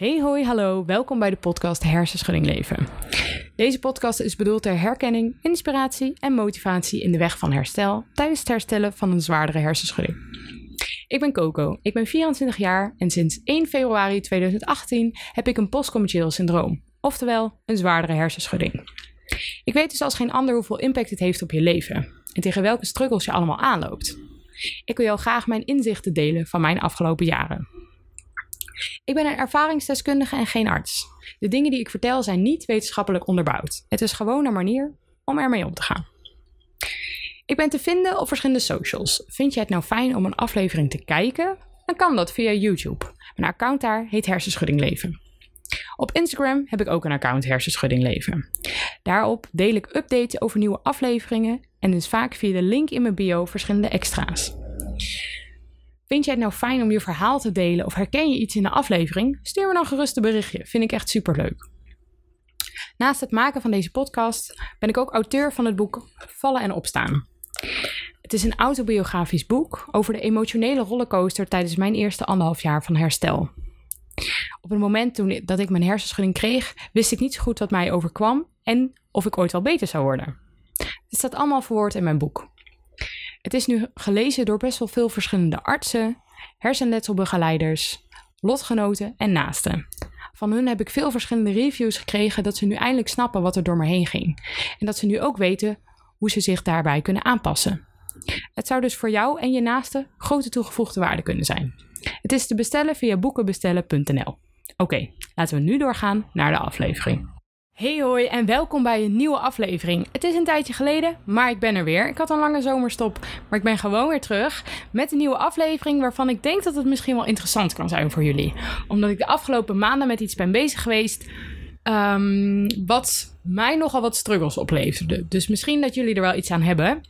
Hey hoi, hallo, welkom bij de podcast Hersenschudding Leven. Deze podcast is bedoeld ter herkenning, inspiratie en motivatie in de weg van herstel tijdens het herstellen van een zwaardere hersenschudding. Ik ben Coco, ik ben 24 jaar en sinds 1 februari 2018 heb ik een postcommercieel syndroom, oftewel een zwaardere hersenschudding. Ik weet dus als geen ander hoeveel impact het heeft op je leven en tegen welke struggles je allemaal aanloopt. Ik wil jou graag mijn inzichten delen van mijn afgelopen jaren. Ik ben een ervaringsdeskundige en geen arts. De dingen die ik vertel zijn niet wetenschappelijk onderbouwd. Het is gewoon een manier om ermee om te gaan. Ik ben te vinden op verschillende socials. Vind je het nou fijn om een aflevering te kijken? Dan kan dat via YouTube. Mijn account daar heet Hersenschudding Leven. Op Instagram heb ik ook een account Hersenschudding Leven. Daarop deel ik updates over nieuwe afleveringen en dus vaak via de link in mijn bio verschillende extra's. Vind jij het nou fijn om je verhaal te delen of herken je iets in de aflevering? Stuur me dan gerust een berichtje. Vind ik echt superleuk. Naast het maken van deze podcast ben ik ook auteur van het boek Vallen en Opstaan. Het is een autobiografisch boek over de emotionele rollercoaster tijdens mijn eerste anderhalf jaar van herstel. Op het moment toen dat ik mijn hersenschudding kreeg, wist ik niet zo goed wat mij overkwam en of ik ooit wel beter zou worden. Het staat allemaal verwoord in mijn boek. Het is nu gelezen door best wel veel verschillende artsen, hersenletselbegeleiders, lotgenoten en naasten. Van hun heb ik veel verschillende reviews gekregen dat ze nu eindelijk snappen wat er door me heen ging. En dat ze nu ook weten hoe ze zich daarbij kunnen aanpassen. Het zou dus voor jou en je naasten grote toegevoegde waarde kunnen zijn. Het is te bestellen via boekenbestellen.nl. Oké, laten we nu doorgaan naar de aflevering. Hey hoi en welkom bij een nieuwe aflevering. Het is een tijdje geleden, maar ik ben er weer. Ik had een lange zomerstop, maar ik ben gewoon weer terug met een nieuwe aflevering waarvan ik denk dat het misschien wel interessant kan zijn voor jullie. Omdat ik de afgelopen maanden met iets ben bezig geweest um, wat mij nogal wat struggles opleverde. Dus misschien dat jullie er wel iets aan hebben.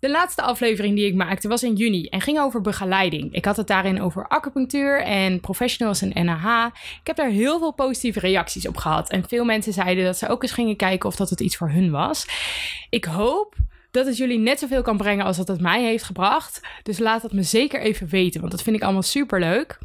De laatste aflevering die ik maakte was in juni en ging over begeleiding. Ik had het daarin over acupunctuur en professionals en NAH. Ik heb daar heel veel positieve reacties op gehad. En veel mensen zeiden dat ze ook eens gingen kijken of dat het iets voor hun was. Ik hoop dat het jullie net zoveel kan brengen als dat het mij heeft gebracht. Dus laat het me zeker even weten, want dat vind ik allemaal super leuk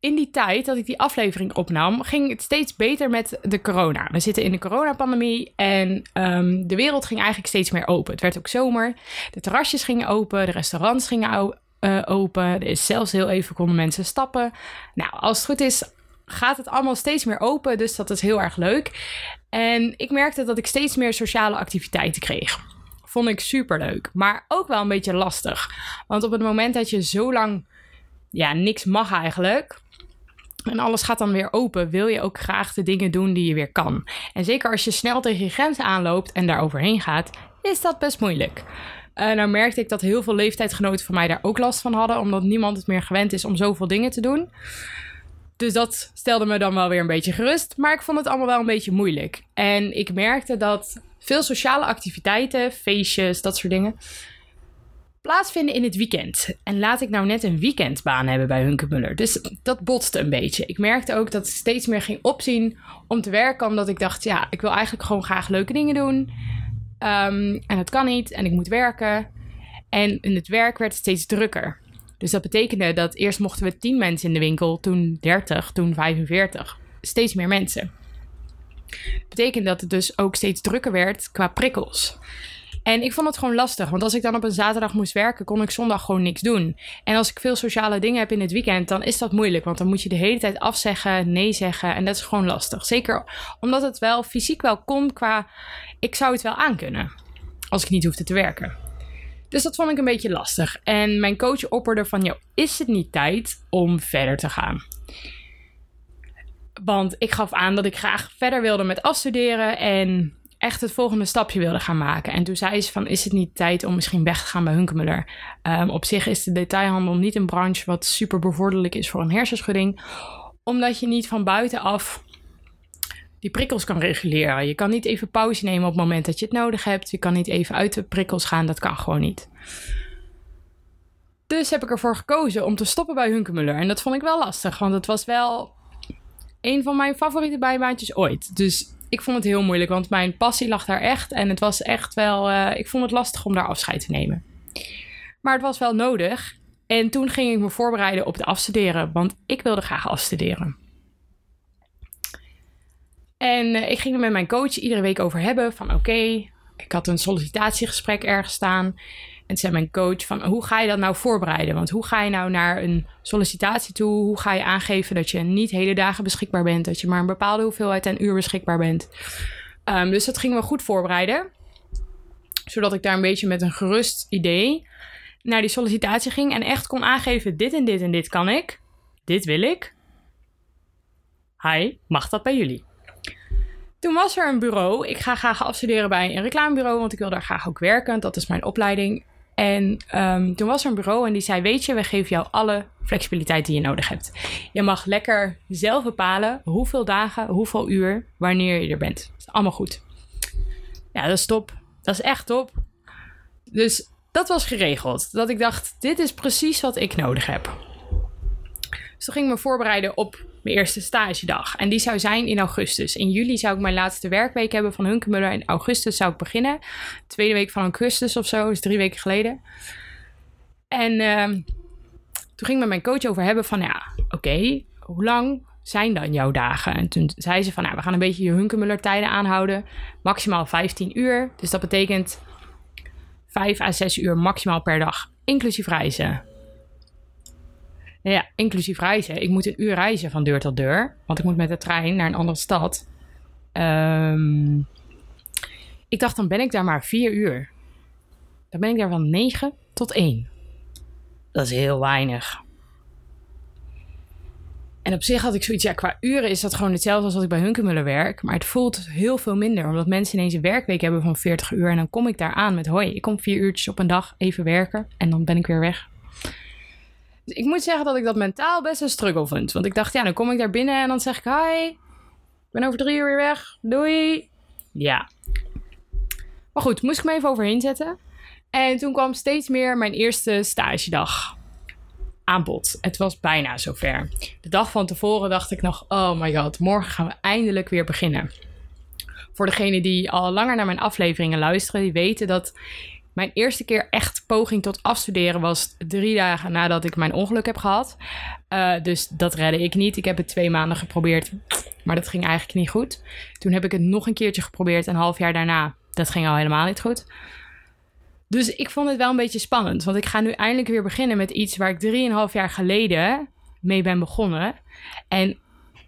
in die tijd dat ik die aflevering opnam, ging het steeds beter met de corona. We zitten in de coronapandemie en um, de wereld ging eigenlijk steeds meer open. Het werd ook zomer. De terrasjes gingen open, de restaurants gingen uh, open. Er is zelfs heel even konden mensen stappen. Nou, als het goed is, gaat het allemaal steeds meer open. Dus dat is heel erg leuk. En ik merkte dat ik steeds meer sociale activiteiten kreeg. Vond ik super leuk, maar ook wel een beetje lastig. Want op het moment dat je zo lang ja, niks mag eigenlijk. En alles gaat dan weer open. Wil je ook graag de dingen doen die je weer kan. En zeker als je snel tegen je grenzen aanloopt en daar overheen gaat, is dat best moeilijk. Uh, nou merkte ik dat heel veel leeftijdsgenoten van mij daar ook last van hadden, omdat niemand het meer gewend is om zoveel dingen te doen. Dus dat stelde me dan wel weer een beetje gerust. Maar ik vond het allemaal wel een beetje moeilijk. En ik merkte dat veel sociale activiteiten, feestjes, dat soort dingen, plaatsvinden in het weekend. En laat ik nou net een weekendbaan hebben bij Hunkemuller. Dus dat botste een beetje. Ik merkte ook dat ik steeds meer ging opzien om te werken. Omdat ik dacht, ja, ik wil eigenlijk gewoon graag leuke dingen doen. Um, en dat kan niet. En ik moet werken. En in het werk werd het steeds drukker. Dus dat betekende dat eerst mochten we 10 mensen in de winkel, toen 30, toen 45. Steeds meer mensen. Dat betekende dat het dus ook steeds drukker werd qua prikkels. En ik vond het gewoon lastig, want als ik dan op een zaterdag moest werken, kon ik zondag gewoon niks doen. En als ik veel sociale dingen heb in het weekend, dan is dat moeilijk, want dan moet je de hele tijd afzeggen, nee zeggen en dat is gewoon lastig. Zeker omdat het wel fysiek wel kon qua, ik zou het wel aankunnen, als ik niet hoefde te werken. Dus dat vond ik een beetje lastig. En mijn coach opperde van, joh, is het niet tijd om verder te gaan? Want ik gaf aan dat ik graag verder wilde met afstuderen en echt het volgende stapje wilde gaan maken. En toen zei ze van, is het niet tijd om misschien weg te gaan bij Hunkemuller? Um, op zich is de detailhandel niet een branche wat super bevorderlijk is voor een hersenschudding. Omdat je niet van buitenaf die prikkels kan reguleren. Je kan niet even pauze nemen op het moment dat je het nodig hebt. Je kan niet even uit de prikkels gaan, dat kan gewoon niet. Dus heb ik ervoor gekozen om te stoppen bij Hunkemuller. En dat vond ik wel lastig, want het was wel een van mijn favoriete bijbaantjes ooit. Dus ik vond het heel moeilijk, want mijn passie lag daar echt. En het was echt wel. Uh, ik vond het lastig om daar afscheid te nemen. Maar het was wel nodig. En toen ging ik me voorbereiden op het afstuderen, want ik wilde graag afstuderen. En eh, ik ging er met mijn coach iedere week over hebben van oké, ik had een sollicitatiegesprek ergens staan. En zei mijn coach van hoe ga je dat nou voorbereiden? Want hoe ga je nou naar een sollicitatie toe? Hoe ga je aangeven dat je niet hele dagen beschikbaar bent? Dat je maar een bepaalde hoeveelheid aan uur beschikbaar bent? Ehm, dus dat gingen we goed voorbereiden. Zodat ik daar een beetje met een gerust idee naar die sollicitatie ging. En echt kon aangeven dit en dit en dit kan ik. Dit wil ik. Hi, mag dat bij jullie? Toen was er een bureau. Ik ga graag afstuderen bij een reclamebureau, want ik wil daar graag ook werken. Dat is mijn opleiding. En um, toen was er een bureau en die zei: Weet je, we geven jou alle flexibiliteit die je nodig hebt. Je mag lekker zelf bepalen hoeveel dagen, hoeveel uur, wanneer je er bent. Dat is allemaal goed. Ja, dat is top. Dat is echt top. Dus dat was geregeld. Dat ik dacht: Dit is precies wat ik nodig heb. Dus toen ging ik me voorbereiden op mijn eerste stagedag. En die zou zijn in augustus. In juli zou ik mijn laatste werkweek hebben van Hunkemuller. In augustus zou ik beginnen. Tweede week van augustus of zo, is drie weken geleden. En uh, toen ging ik met mijn coach over hebben van, ja, oké, hoe lang zijn dan jouw dagen? En toen zei ze van, nou, we gaan een beetje je Hunkemuller tijden aanhouden. Maximaal 15 uur. Dus dat betekent 5 à 6 uur maximaal per dag, inclusief reizen. Ja, inclusief reizen. Ik moet een uur reizen van deur tot deur. Want ik moet met de trein naar een andere stad. Um, ik dacht, dan ben ik daar maar vier uur. Dan ben ik daar van negen tot één. Dat is heel weinig. En op zich had ik zoiets, ja, qua uren is dat gewoon hetzelfde als wat ik bij Hunkemuller werk. Maar het voelt heel veel minder, omdat mensen ineens een werkweek hebben van 40 uur. En dan kom ik daar aan met, hoi, ik kom vier uurtjes op een dag even werken. En dan ben ik weer weg ik moet zeggen dat ik dat mentaal best een struggle vind. Want ik dacht, ja, dan kom ik daar binnen en dan zeg ik: Hi, ik ben over drie uur weer weg. Doei. Ja. Maar goed, moest ik me even overheen zetten. En toen kwam steeds meer mijn eerste stagedag aan bod. Het was bijna zover. De dag van tevoren dacht ik nog: oh my god, morgen gaan we eindelijk weer beginnen. Voor degenen die al langer naar mijn afleveringen luisteren, die weten dat mijn eerste keer echt poging tot afstuderen was drie dagen nadat ik mijn ongeluk heb gehad. Uh, dus dat redde ik niet. Ik heb het twee maanden geprobeerd, maar dat ging eigenlijk niet goed. Toen heb ik het nog een keertje geprobeerd, een half jaar daarna. Dat ging al helemaal niet goed. Dus ik vond het wel een beetje spannend, want ik ga nu eindelijk weer beginnen met iets waar ik drieënhalf jaar geleden mee ben begonnen. En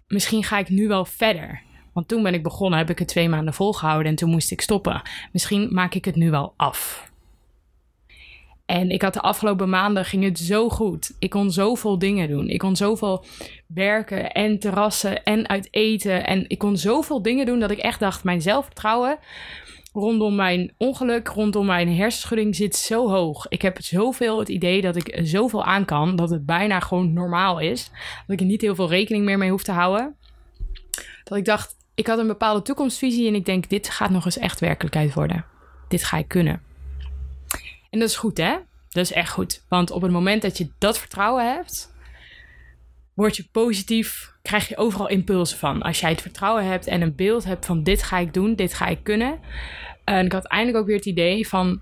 misschien ga ik nu wel verder. Want toen ben ik begonnen, heb ik het twee maanden volgehouden en toen moest ik stoppen. Misschien maak ik het nu wel af. En ik had de afgelopen maanden ging het zo goed. Ik kon zoveel dingen doen. Ik kon zoveel werken en terrassen en uit eten. En ik kon zoveel dingen doen dat ik echt dacht: mijn zelfvertrouwen rondom mijn ongeluk, rondom mijn hersenschudding zit zo hoog. Ik heb zoveel het idee dat ik zoveel aan kan dat het bijna gewoon normaal is. Dat ik er niet heel veel rekening meer mee hoef te houden. Dat ik dacht, ik had een bepaalde toekomstvisie en ik denk: dit gaat nog eens echt werkelijkheid worden. Dit ga ik kunnen. En dat is goed, hè? Dat is echt goed. Want op het moment dat je dat vertrouwen hebt, word je positief, krijg je overal impulsen van. Als jij het vertrouwen hebt en een beeld hebt van dit ga ik doen, dit ga ik kunnen. En ik had eindelijk ook weer het idee van,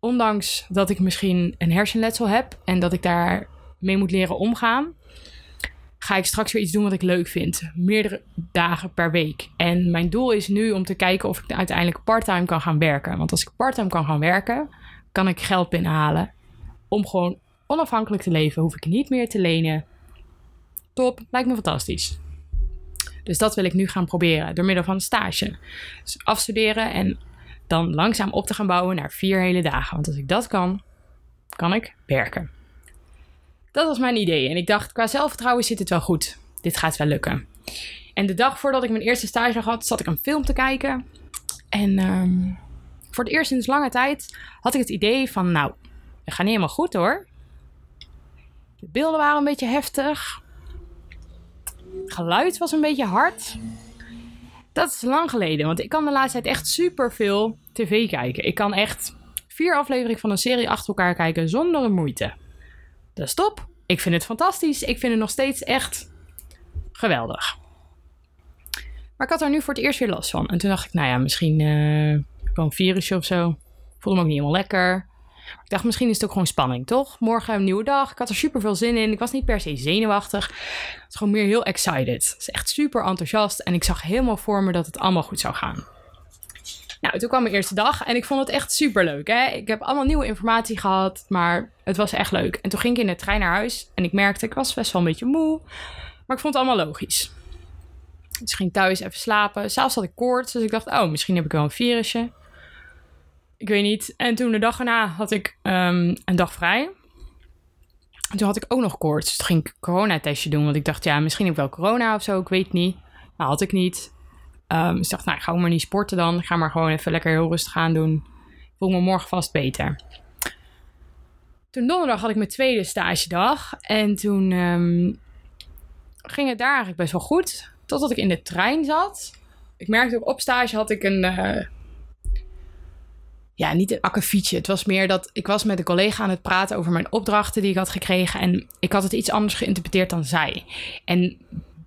ondanks dat ik misschien een hersenletsel heb en dat ik daar mee moet leren omgaan, ga ik straks weer iets doen wat ik leuk vind. Meerdere dagen per week. En mijn doel is nu om te kijken of ik uiteindelijk parttime kan gaan werken. Want als ik parttime kan gaan werken, kan ik geld binnenhalen. Om gewoon onafhankelijk te leven. Hoef ik niet meer te lenen. Top, lijkt me fantastisch. Dus dat wil ik nu gaan proberen door middel van een stage. Dus afstuderen en dan langzaam op te gaan bouwen naar vier hele dagen. Want als ik dat kan, kan ik werken. Dat was mijn idee. En ik dacht, qua zelfvertrouwen zit het wel goed. Dit gaat wel lukken. En de dag voordat ik mijn eerste stage had, zat ik een film te kijken. En um, voor het eerst sinds lange tijd had ik het idee van, nou, het gaat niet helemaal goed hoor. De beelden waren een beetje heftig. Het geluid was een beetje hard. Dat is lang geleden, want ik kan de laatste tijd echt super veel tv kijken. Ik kan echt vier afleveringen van een serie achter elkaar kijken zonder moeite. Dat is top. Ik vind het fantastisch. Ik vind het nog steeds echt geweldig. Maar ik had er nu voor het eerst weer last van. En toen dacht ik, nou ja, misschien uh, gewoon een virusje of zo. Voelde me ook niet helemaal lekker. Ik dacht, misschien is het ook gewoon spanning, toch? Morgen een nieuwe dag. Ik had er super veel zin in. Ik was niet per se zenuwachtig. Ik was gewoon meer heel excited. Ik was echt super enthousiast. En ik zag helemaal voor me dat het allemaal goed zou gaan. Nou, toen kwam mijn eerste dag en ik vond het echt super leuk. Hè? Ik heb allemaal nieuwe informatie gehad, maar het was echt leuk. En toen ging ik in de trein naar huis en ik merkte, ik was best wel een beetje moe. Maar ik vond het allemaal logisch. Dus ik ging thuis even slapen. S'avonds had ik koorts, dus ik dacht, oh, misschien heb ik wel een virusje. Ik weet niet. En toen de dag erna had ik um, een dag vrij. En toen had ik ook nog koorts. Dus toen ging ik een coronatestje doen. Want ik dacht, ja, misschien heb ik wel corona of zo. Ik weet niet. Maar had ik niet. Um, dus ik dacht, nou, ga maar niet sporten dan. Ik ga maar gewoon even lekker heel rustig aan doen. Voel me morgen vast beter. Toen donderdag had ik mijn tweede stagedag. En toen um, ging het daar eigenlijk best wel goed. Totdat ik in de trein zat. Ik merkte ook op stage had ik een... Uh, ja, niet een akkefietje. Het was meer dat ik was met een collega aan het praten over mijn opdrachten die ik had gekregen. En ik had het iets anders geïnterpreteerd dan zij. En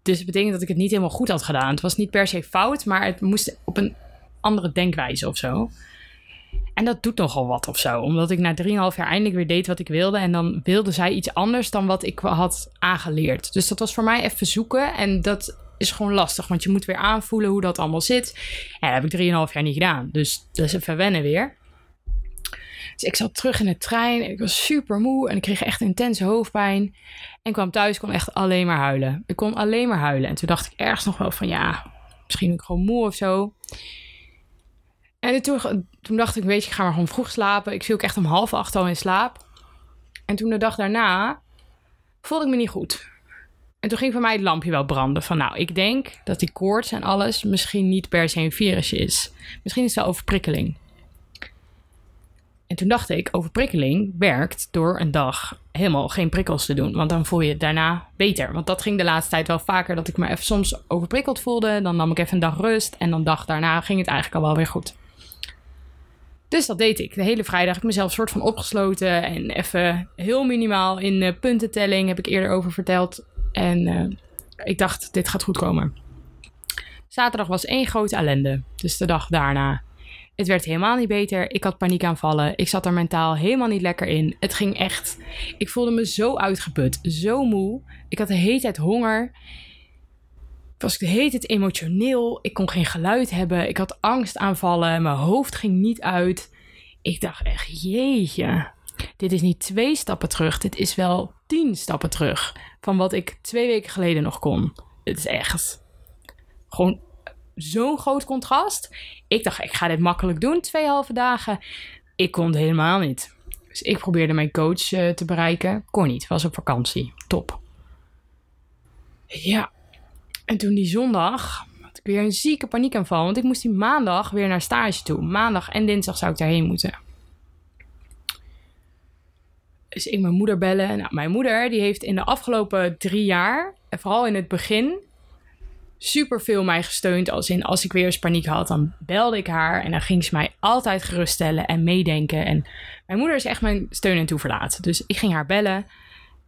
dus het betekent dat ik het niet helemaal goed had gedaan. Het was niet per se fout, maar het moest op een andere denkwijze of zo. En dat doet nogal wat of zo. Omdat ik na 3,5 jaar eindelijk weer deed wat ik wilde. En dan wilde zij iets anders dan wat ik had aangeleerd. Dus dat was voor mij even zoeken. En dat is gewoon lastig. Want je moet weer aanvoelen hoe dat allemaal zit. En dat heb ik 3,5 jaar niet gedaan. Dus dat is even wennen weer. Dus ik zat terug in de trein en ik was super moe en ik kreeg echt intense hoofdpijn. En kwam thuis, kon echt alleen maar huilen. Ik kon alleen maar huilen. En toen dacht ik ergens nog wel van ja, misschien ben ik gewoon moe of zo. En toen, toen dacht ik, weet je, ik ga maar gewoon vroeg slapen. Ik viel ook echt om half acht al in slaap. En toen de dag daarna voelde ik me niet goed. En toen ging voor mij het lampje wel branden. Van nou, ik denk dat die koorts en alles misschien niet per se een virusje is. Misschien is het wel overprikkeling. En toen dacht ik, overprikkeling werkt door een dag helemaal geen prikkels te doen. Want dan voel je het daarna beter. Want dat ging de laatste tijd wel vaker, dat ik me even soms overprikkeld voelde. Dan nam ik even een dag rust en dan dag daarna ging het eigenlijk al wel weer goed. Dus dat deed ik. De hele vrijdag heb ik mezelf soort van opgesloten. En even heel minimaal in uh, puntentelling heb ik eerder over verteld. En uh, ik dacht, dit gaat goed komen. Zaterdag was één grote ellende. Dus de dag daarna. Het werd helemaal niet beter. Ik had paniekaanvallen. Ik zat er mentaal helemaal niet lekker in. Het ging echt. Ik voelde me zo uitgeput, zo moe. Ik had de hele tijd honger. Ik was de hele tijd emotioneel. Ik kon geen geluid hebben. Ik had angstaanvallen. Mijn hoofd ging niet uit. Ik dacht echt, jeetje. Dit is niet twee stappen terug. Dit is wel tien stappen terug. Van wat ik twee weken geleden nog kon. Het is echt. Gewoon zo'n groot contrast. Ik dacht, ik ga dit makkelijk doen, twee halve dagen. Ik kon het helemaal niet. Dus ik probeerde mijn coach uh, te bereiken. Kon niet, was op vakantie. Top. Ja. En toen die zondag had ik weer een zieke paniekaanval. Want ik moest die maandag weer naar stage toe. Maandag en dinsdag zou ik daarheen moeten. Dus ik mijn moeder bellen. Nou, mijn moeder die heeft in de afgelopen drie jaar, en vooral in het begin, super veel mij gesteund. Als in als ik weer eens paniek had, dan belde ik haar en dan ging ze mij altijd geruststellen en meedenken. En mijn moeder is echt mijn steun en toeverlaat. Dus ik ging haar bellen.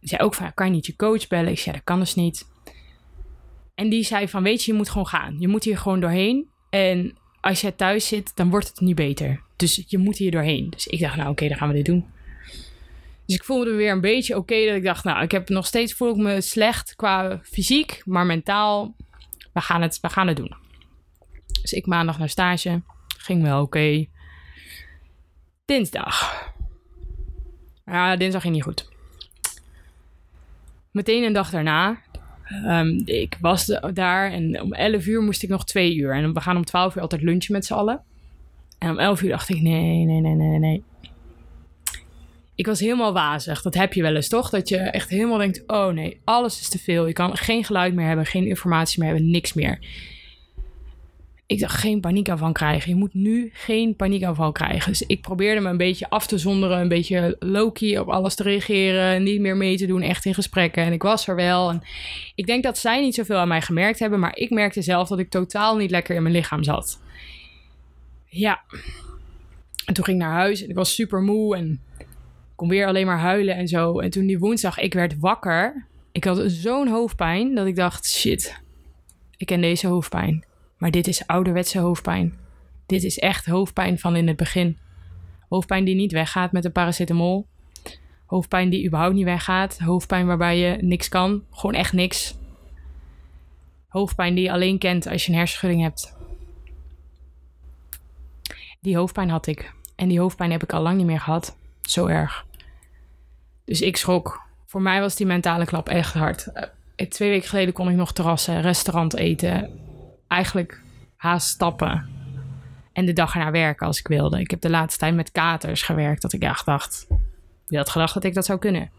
Die zei ook van, kan je niet je coach bellen? Ik zei, dat kan dus niet. En die zei van, weet je, je moet gewoon gaan. Je moet hier gewoon doorheen. En als je thuis zit, dan wordt het niet beter. Dus je moet hier doorheen. Dus ik dacht, nou oké, dan gaan we dit doen. Dus ik voelde me weer een beetje oké. dat ik dacht, nou, ik heb nog steeds voel ik me slecht qua fysiek. Maar mentaal we gaan het, we gaan het doen. Dus ik maandag naar stage. Ging wel oké. Dinsdag. Ja, dinsdag ging niet goed. Meteen een dag daarna. Um, ik was daar en om 11 uur moest ik nog twee uur. En we gaan om 12 uur altijd lunchen met z'n allen. En om 11 uur dacht ik: nee, nee, nee, nee, nee. Ik was helemaal wazig. Dat heb je wel eens, toch? Dat je echt helemaal denkt: oh nee, alles is te veel. Je kan geen geluid meer hebben, geen informatie meer hebben, niks meer. Ik dacht: geen paniekaanval krijgen. Je moet nu geen paniekaanval krijgen. Dus ik probeerde me een beetje af te zonderen, een beetje low-key op alles te reageren, niet meer mee te doen, echt in gesprekken. En ik was er wel. En ik denk dat zij niet zoveel aan mij gemerkt hebben, maar ik merkte zelf dat ik totaal niet lekker in mijn lichaam zat. Ja. En toen ging ik naar huis en ik was super moe en kon weer alleen maar huilen en zo. En toen die woensdag, ik werd wakker. Ik had zo'n hoofdpijn dat ik dacht, shit, ik ken deze hoofdpijn. Maar dit is ouderwetse hoofdpijn. Dit is echt hoofdpijn van in het begin. Hoofdpijn die niet weggaat met een paracetamol. Hoofdpijn die überhaupt niet weggaat. Hoofdpijn waarbij je niks kan. Gewoon echt niks. Hoofdpijn die je alleen kent als je een hersenschudding hebt. Die hoofdpijn had ik. En die hoofdpijn heb ik al lang niet meer gehad. Zo erg. Dus ik schrok. Voor mij was die mentale klap echt hard. Uh, twee weken geleden kon ik nog terrassen, restaurant eten. Eigenlijk haast stappen. En de dag erna werken als ik wilde. Ik heb de laatste tijd met katers gewerkt. Dat ik echt dacht. Wie had gedacht dat ik dat zou kunnen?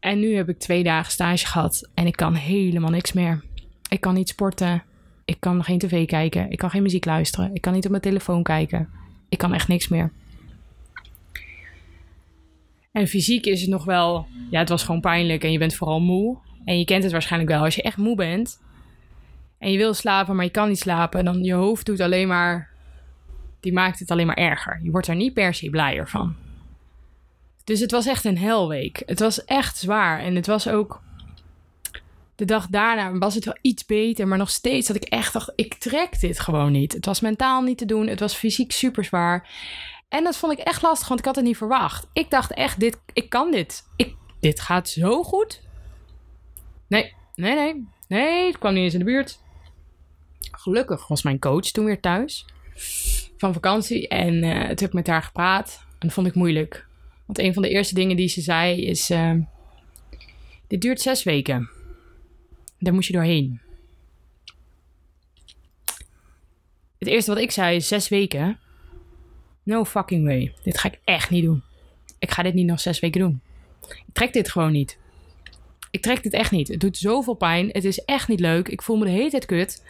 En nu heb ik twee dagen stage gehad. En ik kan helemaal niks meer. Ik kan niet sporten. Ik kan geen tv kijken. Ik kan geen muziek luisteren. Ik kan niet op mijn telefoon kijken. Ik kan echt niks meer. En fysiek is het nog wel, ja, het was gewoon pijnlijk en je bent vooral moe. En je kent het waarschijnlijk wel, als je echt moe bent en je wil slapen, maar je kan niet slapen, dan je hoofd doet alleen maar, die maakt het alleen maar erger. Je wordt er niet per se blijer van. Dus het was echt een helweek. Het was echt zwaar en het was ook, de dag daarna was het wel iets beter, maar nog steeds dat ik echt dacht, ik trek dit gewoon niet. Het was mentaal niet te doen, het was fysiek super zwaar. En dat vond ik echt lastig, want ik had het niet verwacht. Ik dacht echt, dit, ik kan dit. Ik, dit gaat zo goed. Nee, nee, nee. Nee, het kwam niet eens in de buurt. Gelukkig was mijn coach toen weer thuis van vakantie. En uh, toen heb ik met haar gepraat. En dat vond ik moeilijk. Want een van de eerste dingen die ze zei is... Uh, dit duurt zes weken. Daar moet je doorheen. Het eerste wat ik zei is zes weken. No fucking way. Dit ga ik echt niet doen. Ik ga dit niet nog zes weken doen. Ik trek dit gewoon niet. Ik trek dit echt niet. Het doet zoveel pijn. Het is echt niet leuk. Ik voel me de hele tijd kut.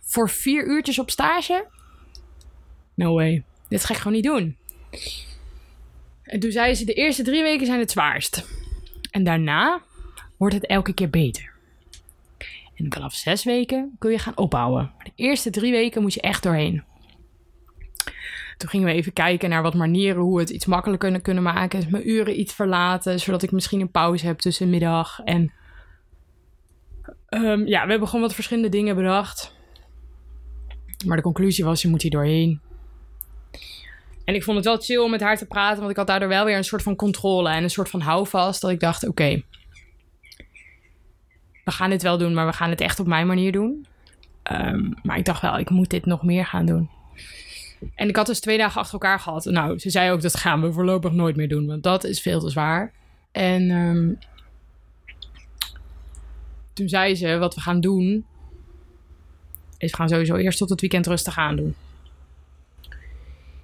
Voor vier uurtjes op stage? No way. Dit ga ik gewoon niet doen. En toen zei ze: de eerste drie weken zijn het zwaarst. En daarna wordt het elke keer beter. En vanaf zes weken kun je gaan opbouwen. De eerste drie weken moet je echt doorheen. Toen gingen we even kijken naar wat manieren hoe we het iets makkelijker kunnen maken. Mijn uren iets verlaten, zodat ik misschien een pauze heb tussen middag. En um, ja, we hebben gewoon wat verschillende dingen bedacht. Maar de conclusie was, je moet hier doorheen. En ik vond het wel chill om met haar te praten, want ik had daardoor wel weer een soort van controle en een soort van houvast. Dat ik dacht, oké, we gaan dit wel doen, maar we gaan het echt op mijn manier doen. Um, maar ik dacht wel, ik moet dit nog meer gaan doen. En ik had dus twee dagen achter elkaar gehad. Nou, ze zei ook dat gaan we voorlopig nooit meer doen, want dat is veel te zwaar. En um, toen zei ze, wat we gaan doen, is we gaan sowieso eerst tot het weekend rustig aan doen.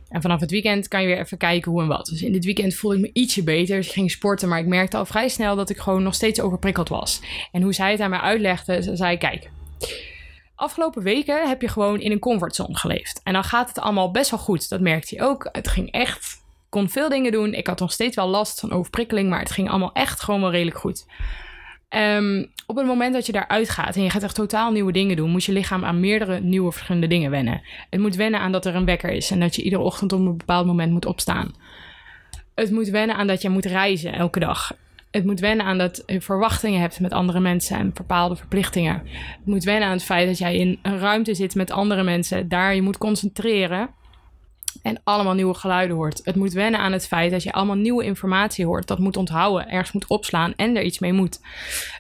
En vanaf het weekend kan je weer even kijken hoe en wat. Dus in dit weekend voelde ik me ietsje beter. Dus ik ging sporten, maar ik merkte al vrij snel dat ik gewoon nog steeds overprikkeld was. En hoe zij het aan mij uitlegde, ze zei: Kijk, afgelopen weken heb je gewoon in een comfortzone geleefd. En dan gaat het allemaal best wel goed. Dat merkte je ook. Het ging echt. Ik kon veel dingen doen. Ik had nog steeds wel last van overprikkeling, maar het ging allemaal echt gewoon wel redelijk goed. Um, op het moment dat je daaruit gaat en je gaat echt totaal nieuwe dingen doen, moet je lichaam aan meerdere nieuwe verschillende dingen wennen. Het moet wennen aan dat er een wekker is en dat je iedere ochtend op een bepaald moment moet opstaan. Het moet wennen aan dat je moet reizen elke dag het moet wennen aan dat je verwachtingen hebt met andere mensen en bepaalde verplichtingen. Het moet wennen aan het feit dat jij in een ruimte zit met andere mensen, daar je moet concentreren en allemaal nieuwe geluiden hoort. Het moet wennen aan het feit dat je allemaal nieuwe informatie hoort, dat moet onthouden, ergens moet opslaan en er iets mee moet.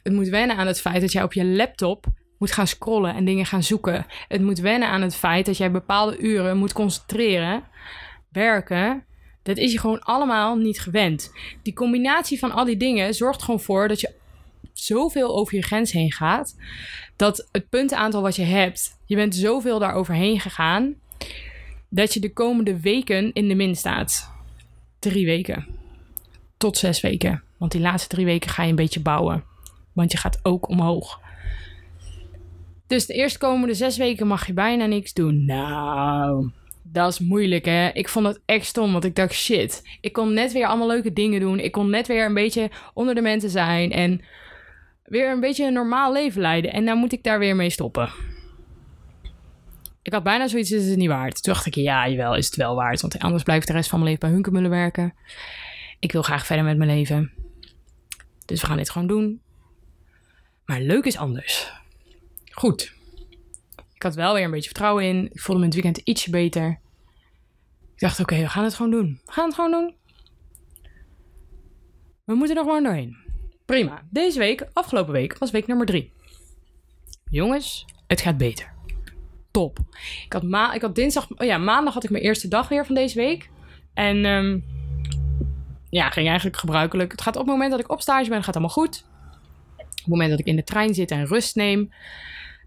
Het moet wennen aan het feit dat jij op je laptop moet gaan scrollen en dingen gaan zoeken. Het moet wennen aan het feit dat jij bepaalde uren moet concentreren, werken dat is je gewoon allemaal niet gewend. Die combinatie van al die dingen zorgt gewoon voor dat je zoveel over je grens heen gaat. Dat het puntenaantal wat je hebt, je bent zoveel daar overheen gegaan. Dat je de komende weken in de min staat. Drie weken. Tot zes weken. Want die laatste drie weken ga je een beetje bouwen. Want je gaat ook omhoog. Dus de eerstkomende zes weken mag je bijna niks doen. Nou, dat is moeilijk, hè. Ik vond het echt stom, want ik dacht, shit. Ik kon net weer allemaal leuke dingen doen. Ik kon net weer een beetje onder de mensen zijn. En weer een beetje een normaal leven leiden. En nou moet ik daar weer mee stoppen. Ik had bijna zoiets, is het niet waard. Toen dacht ik, ja, jawel, is het wel waard. Want anders blijf ik de rest van mijn leven bij Hunkenmullen werken. Ik wil graag verder met mijn leven. Dus we gaan dit gewoon doen. Maar leuk is anders. Goed. Ik had wel weer een beetje vertrouwen in. Ik voelde me het weekend ietsje beter. Ik dacht, oké, we gaan het gewoon doen. We gaan het gewoon doen. We moeten er gewoon doorheen. Prima. Deze week, afgelopen week, was week nummer drie. Jongens, het gaat beter. Top. Ik had, ma ik had dinsdag, oh ja, maandag had ik mijn eerste dag weer van deze week. En ehm, ja, ging eigenlijk gebruikelijk. Het gaat op het moment dat ik op stage ben, gaat allemaal goed. Op het moment dat ik in de trein zit en rust neem,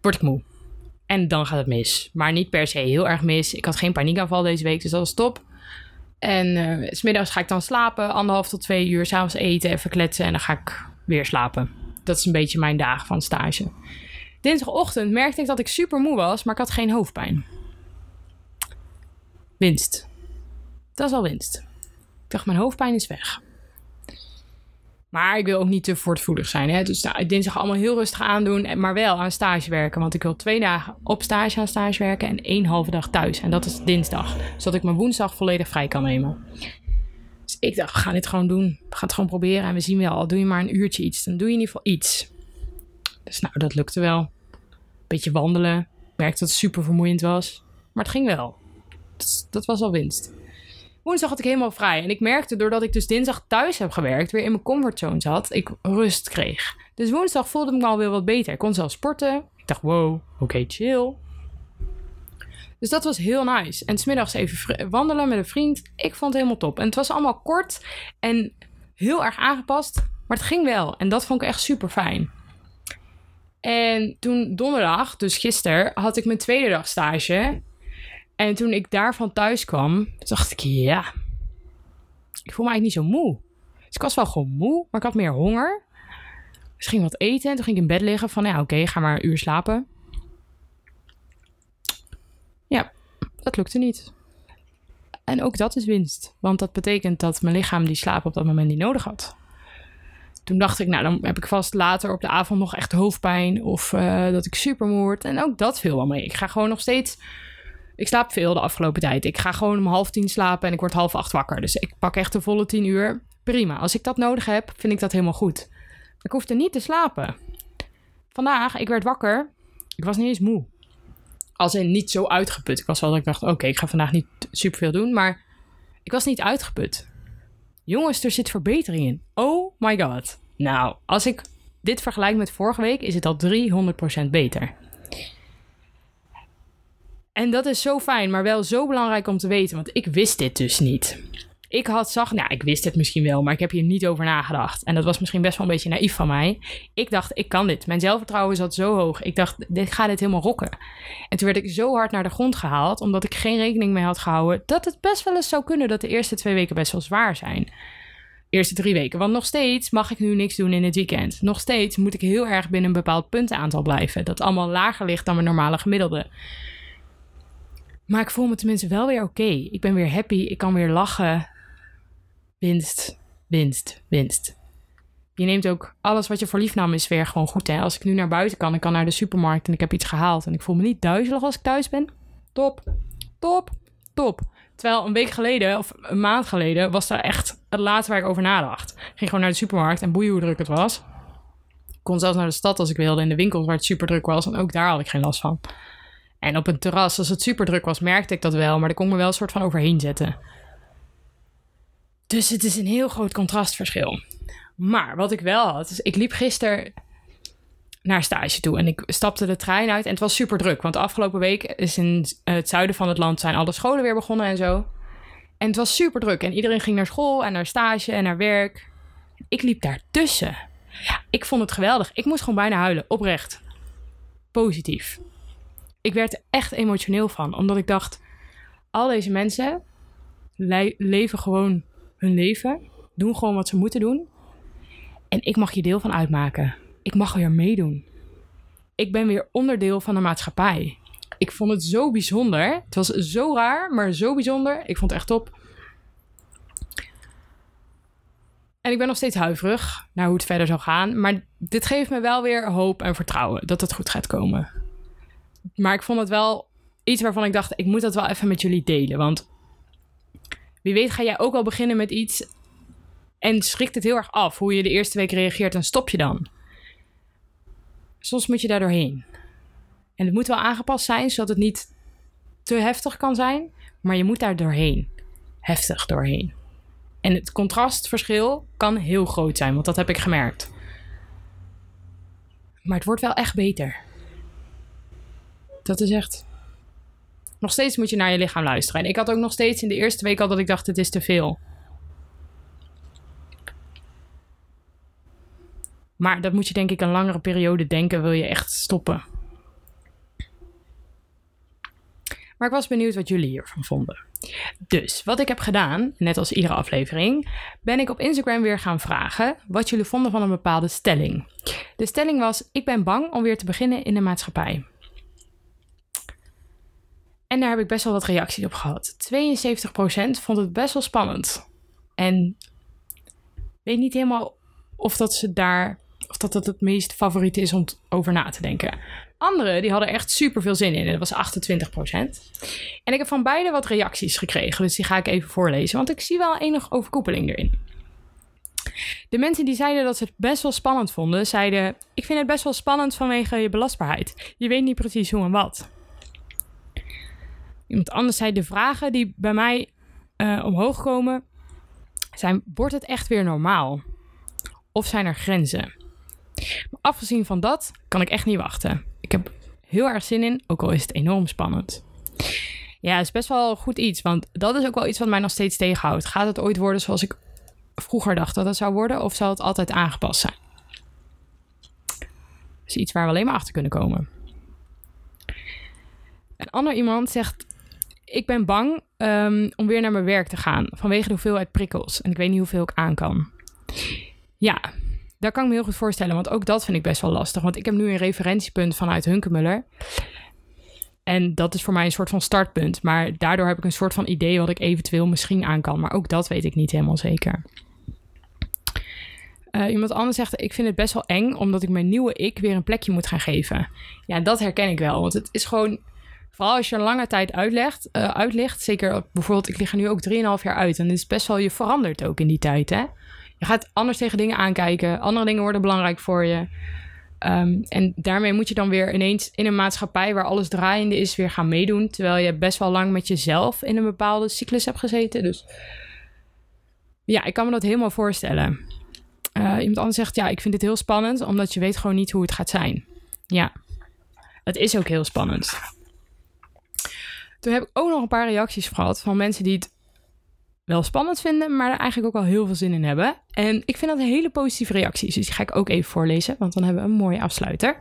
word ik moe. En dan gaat het mis. Maar niet per se heel erg mis. Ik had geen paniekaanval deze week, dus dat was top. En uh, smiddags ga ik dan slapen, anderhalf tot twee uur. S'avonds eten, even kletsen en dan ga ik weer slapen. Dat is een beetje mijn dagen van stage. Dinsdagochtend merkte ik dat ik super moe was, maar ik had geen hoofdpijn. Winst. Dat is al winst. Ik dacht, mijn hoofdpijn is weg. Maar ik wil ook niet te voortvoedig zijn. Hè? Dus nou, dinsdag allemaal heel rustig aandoen. Maar wel aan stage werken. Want ik wil twee dagen op stage aan stage werken. En één halve dag thuis. En dat is dinsdag. Zodat ik mijn woensdag volledig vrij kan nemen. Dus ik dacht, we gaan dit gewoon doen. We gaan het gewoon proberen. En we zien wel, al doe je maar een uurtje iets. Dan doe je in ieder geval iets. Dus nou, dat lukte wel. Beetje wandelen. Ik merkte dat het super vermoeiend was. Maar het ging wel. Dat was al winst. Woensdag had ik helemaal vrij. En ik merkte doordat ik dus dinsdag thuis heb gewerkt, weer in mijn comfortzone zat, ik rust kreeg. Dus woensdag voelde ik me alweer wat beter. Ik kon zelf sporten. Ik dacht, wow, oké, chill. Dus dat was heel nice. En smiddags even wandelen met een vriend. Ik vond het helemaal top. En het was allemaal kort en heel erg aangepast. Maar het ging wel. En dat vond ik echt super fijn. En toen donderdag, dus gisteren, had ik mijn tweede dag stage. En toen ik daarvan thuis kwam, dacht ik, ja, ik voel me eigenlijk niet zo moe. Dus ik was wel gewoon moe, maar ik had meer honger. Dus ging wat eten en toen ging ik in bed liggen van, ja, oké, ga maar een uur slapen. Ja, dat lukte niet. En ook dat is winst, want dat betekent dat mijn lichaam die slaap op dat moment niet nodig had. Toen dacht ik, nou, dan heb ik vast later op de avond nog echt hoofdpijn of uh, dat ik super moe word. En ook dat viel wel mee. Ik ga gewoon nog steeds ik slaap veel de afgelopen tijd. Ik ga gewoon om half tien slapen en ik word half acht wakker. Dus ik pak echt de volle tien uur. Prima. Als ik dat nodig heb, vind ik dat helemaal goed. Ik hoefde niet te slapen. Vandaag, ik werd wakker. Ik was niet eens moe. Als in niet zo uitgeput. Ik was wel dat ik dacht, oké, ik ga vandaag niet superveel doen. Maar ik was niet uitgeput. Jongens, er zit verbetering in. Oh my god. Nou, als ik dit vergelijk met vorige week, is het al 300% beter. En dat is zo fijn, maar wel zo belangrijk om te weten, want ik wist dit dus niet. Ik had zag, nou, ik wist het misschien wel, maar ik heb hier niet over nagedacht. En dat was misschien best wel een beetje naïef van mij. Ik dacht, ik kan dit. Mijn zelfvertrouwen zat zo hoog. Ik dacht, dit ga dit helemaal rocken. En toen werd ik zo hard naar de grond gehaald, omdat ik geen rekening mee had gehouden, dat het best wel eens zou kunnen dat de eerste twee weken best wel zwaar zijn. Eerste drie weken. Want nog steeds mag ik nu niks doen in het weekend. Nog steeds moet ik heel erg binnen een bepaald puntenaantal blijven. Dat allemaal lager ligt dan mijn normale gemiddelde. Maar ik voel me tenminste wel weer oké. Ik ben weer happy. Ik kan weer lachen. Winst, winst, winst. Je neemt ook alles wat je voor lief nam is weer gewoon goed. Hè? Als ik nu naar buiten kan, ik kan naar de supermarkt en ik heb iets gehaald. En ik voel me niet duizelig als ik thuis ben. Top, top, top. Terwijl een week geleden of een maand geleden was daar echt het laatste waar ik over nadacht. Ik ging gewoon naar de supermarkt en boeien hoe druk het was. Ik kon zelfs naar de stad als ik wilde in de winkels waar het super druk was. En ook daar had ik geen last van. En op een terras, als het super druk was, merkte ik dat wel. Maar daar kon ik me wel een soort van overheen zetten. Dus het is een heel groot contrastverschil. Maar wat ik wel had, is ik liep gisteren naar stage toe. En ik stapte de trein uit en het was super druk. Want de afgelopen week is in het zuiden van het land zijn alle scholen weer begonnen en zo. En het was super druk. En iedereen ging naar school en naar stage en naar werk. Ik liep daartussen. Ja, ik vond het geweldig. Ik moest gewoon bijna huilen. Oprecht. Positief ik werd er echt emotioneel van. Omdat ik dacht, al deze mensen leven gewoon hun leven. Doen gewoon wat ze moeten doen. En ik mag je deel van uitmaken. Ik mag weer meedoen. Ik ben weer onderdeel van de maatschappij. Ik vond het zo bijzonder. Het was zo raar, maar zo bijzonder. Ik vond het echt top. En ik ben nog steeds huiverig naar hoe het verder zal gaan. Maar dit geeft me wel weer hoop en vertrouwen dat het goed gaat komen maar ik vond het wel iets waarvan ik dacht, ik moet dat wel even met jullie delen. Want wie weet ga jij ook al beginnen met iets en schrikt het heel erg af hoe je de eerste week reageert en stop je dan. Soms moet je daar doorheen. En het moet wel aangepast zijn, zodat het niet te heftig kan zijn, maar je moet daar doorheen. heftig doorheen. En het contrastverschil kan heel groot zijn, want dat heb ik gemerkt. Maar het wordt wel echt beter. Dat is echt. Nog steeds moet je naar je lichaam luisteren. En ik had ook nog steeds in de eerste week al dat ik dacht: het is te veel. Maar dat moet je denk ik een langere periode denken, wil je echt stoppen. Maar ik was benieuwd wat jullie hiervan vonden. Dus wat ik heb gedaan, net als iedere aflevering, ben ik op Instagram weer gaan vragen wat jullie vonden van een bepaalde stelling. De stelling was: Ik ben bang om weer te beginnen in de maatschappij. En daar heb ik best wel wat reacties op gehad. 72% vond het best wel spannend. En weet niet helemaal of dat ze daar of dat het het meest favoriet is om over na te denken. Anderen die hadden echt super veel zin in. Dat was 28%. En ik heb van beide wat reacties gekregen. Dus die ga ik even voorlezen. Want ik zie wel enig overkoepeling erin. De mensen die zeiden dat ze het best wel spannend vonden, zeiden: Ik vind het best wel spannend vanwege je belastbaarheid. Je weet niet precies hoe en wat. Iemand anders zei: De vragen die bij mij uh, omhoog komen zijn: Wordt het echt weer normaal? Of zijn er grenzen? Maar afgezien van dat kan ik echt niet wachten. Ik heb heel erg zin in, ook al is het enorm spannend. Ja, het is best wel goed iets, want dat is ook wel iets wat mij nog steeds tegenhoudt. Gaat het ooit worden zoals ik vroeger dacht dat het zou worden, of zal het altijd aangepast zijn? Dat is iets waar we alleen maar achter kunnen komen. Een ander iemand zegt: Ik ben bang um, om weer naar mijn werk te gaan vanwege de hoeveelheid prikkels en ik weet niet hoeveel ik aan kan. Ja, daar kan ik me heel goed voorstellen, want ook dat vind ik best wel lastig. Want ik heb nu een referentiepunt vanuit Hunkemuller. En dat is voor mij een soort van startpunt. Maar daardoor heb ik een soort van idee wat ik eventueel misschien aan kan. Maar ook dat weet ik niet helemaal zeker. Uh, iemand anders zegt: Ik vind het best wel eng, omdat ik mijn nieuwe ik weer een plekje moet gaan geven. Ja, dat herken ik wel. Want het is gewoon. Vooral als je er lange tijd uitlegt, uitligt. Zeker bijvoorbeeld, ik lig er nu ook 3,5 jaar uit. En het is best wel, je verandert ook in die tijd. Hè? Je gaat anders tegen dingen aankijken. Andere dingen worden belangrijk voor je. Um, en daarmee moet je dan weer ineens in een maatschappij waar alles draaiende is, weer gaan meedoen. Terwijl je best wel lang met jezelf in een bepaalde cyclus hebt gezeten. Dus ja, ik kan me dat helemaal voorstellen. Uh, iemand anders zegt, ja, ik vind dit heel spannend, omdat je weet gewoon niet hoe het gaat zijn. Ja, het is ook heel spannend. Toen heb ik ook nog een paar reacties gehad van mensen die het wel spannend vinden, maar er eigenlijk ook al heel veel zin in hebben. En ik vind dat hele positieve reacties. Dus die ga ik ook even voorlezen, want dan hebben we een mooie afsluiter.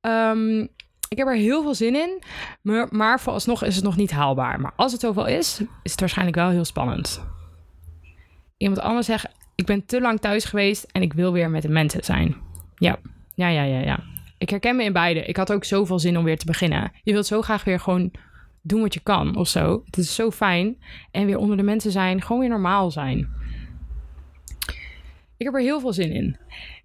Um, ik heb er heel veel zin in, maar, maar vooralsnog is het nog niet haalbaar. Maar als het zoveel is, is het waarschijnlijk wel heel spannend. Iemand anders zegt, ik ben te lang thuis geweest en ik wil weer met de mensen zijn. Ja, ja, ja, ja, ja. Ik herken me in beide. Ik had ook zoveel zin om weer te beginnen. Je wilt zo graag weer gewoon doen wat je kan of zo. Het is zo fijn. En weer onder de mensen zijn, gewoon weer normaal zijn. Ik heb er heel veel zin in.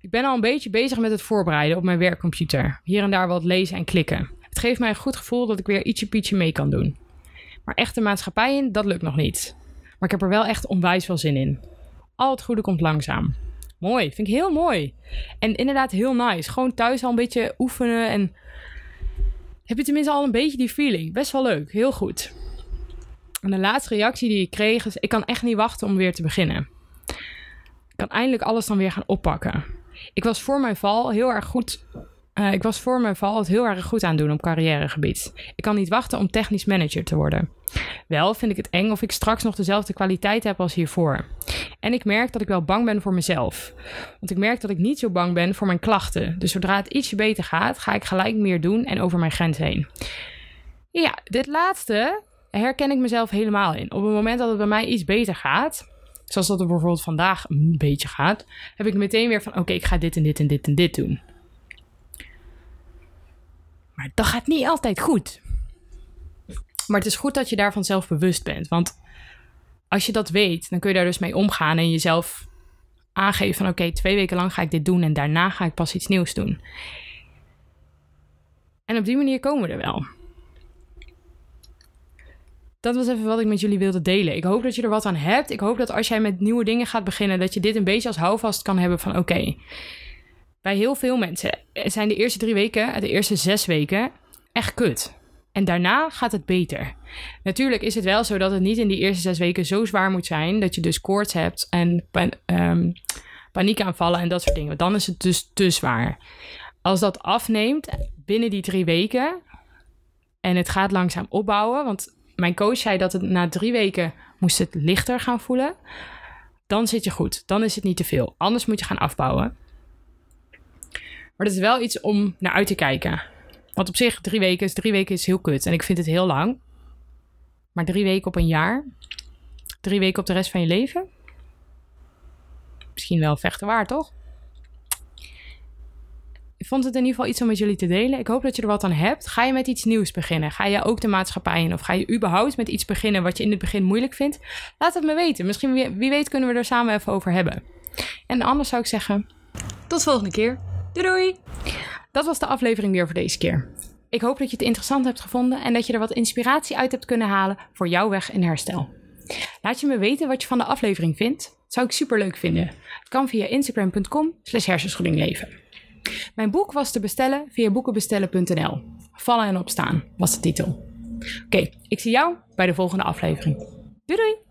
Ik ben al een beetje bezig met het voorbereiden op mijn werkcomputer. Hier en daar wat lezen en klikken. Het geeft mij een goed gevoel dat ik weer ietsje pietje mee kan doen. Maar echte maatschappij in, dat lukt nog niet. Maar ik heb er wel echt onwijs veel zin in. Al het goede komt langzaam. Mooi, vind ik heel mooi. En inderdaad heel nice. Gewoon thuis al een beetje oefenen en heb je tenminste al een beetje die feeling. Best wel leuk, heel goed. En de laatste reactie die ik kreeg is: ik kan echt niet wachten om weer te beginnen. Ik kan eindelijk alles dan weer gaan oppakken. Ik was voor mijn val heel erg goed uh, ik was voor mijn val het heel erg goed aan doen op carrièregebied. Ik kan niet wachten om technisch manager te worden. Wel vind ik het eng of ik straks nog dezelfde kwaliteit heb als hiervoor. En ik merk dat ik wel bang ben voor mezelf. Want ik merk dat ik niet zo bang ben voor mijn klachten. Dus zodra het ietsje beter gaat, ga ik gelijk meer doen en over mijn grens heen. Ja, dit laatste herken ik mezelf helemaal in. Op het moment dat het bij mij iets beter gaat, zoals dat er bijvoorbeeld vandaag een beetje gaat, heb ik meteen weer van: oké, ik ga dit en dit en dit en dit doen. Maar dat gaat niet altijd goed. Maar het is goed dat je daarvan zelf bewust bent. Want als je dat weet, dan kun je daar dus mee omgaan en jezelf aangeven van oké, twee weken lang ga ik dit doen en daarna ga ik pas iets nieuws doen. En op die manier komen we er wel. Dat was even wat ik met jullie wilde delen. Ik hoop dat je er wat aan hebt. Ik hoop dat als jij met nieuwe dingen gaat beginnen, dat je dit een beetje als houvast kan hebben van oké, bij heel veel mensen zijn de eerste drie weken, de eerste zes weken, echt kut. En daarna gaat het beter. Natuurlijk is het wel zo dat het niet in die eerste zes weken zo zwaar moet zijn dat je dus koorts hebt en pa um, paniekaanvallen en dat soort dingen. Dan is het dus te zwaar. Als dat afneemt binnen die drie weken en het gaat langzaam opbouwen, want mijn coach zei dat het na drie weken moest het lichter gaan voelen, dan zit je goed. Dan is het niet te veel. Anders moet je gaan afbouwen. Maar dat is wel iets om naar uit te kijken. Want op zich, drie weken is, drie weken is heel kut. En ik vind het heel lang. Maar drie weken op een jaar. Drie weken op de rest van je leven. Misschien wel vechten waar, toch? Ik vond het in ieder geval iets om met jullie te delen. Ik hoop dat je er wat aan hebt. Ga je met iets nieuws beginnen? Ga je ook de maatschappij in? Of ga je überhaupt met iets beginnen wat je in het begin moeilijk vindt? Laat het me weten. Misschien, wie weet, kunnen we er samen even over hebben. En anders zou ik zeggen: tot de volgende keer. Doei doei! Dat was de aflevering weer voor deze keer. Ik hoop dat je het interessant hebt gevonden en dat je er wat inspiratie uit hebt kunnen halen voor jouw weg in herstel. Laat je me weten wat je van de aflevering vindt. Dat zou ik super leuk vinden. Het kan via instagram.com slash. Mijn boek was te bestellen via boekenbestellen.nl. Vallen en opstaan was de titel. Oké, ik zie jou bij de volgende aflevering. Doei doei!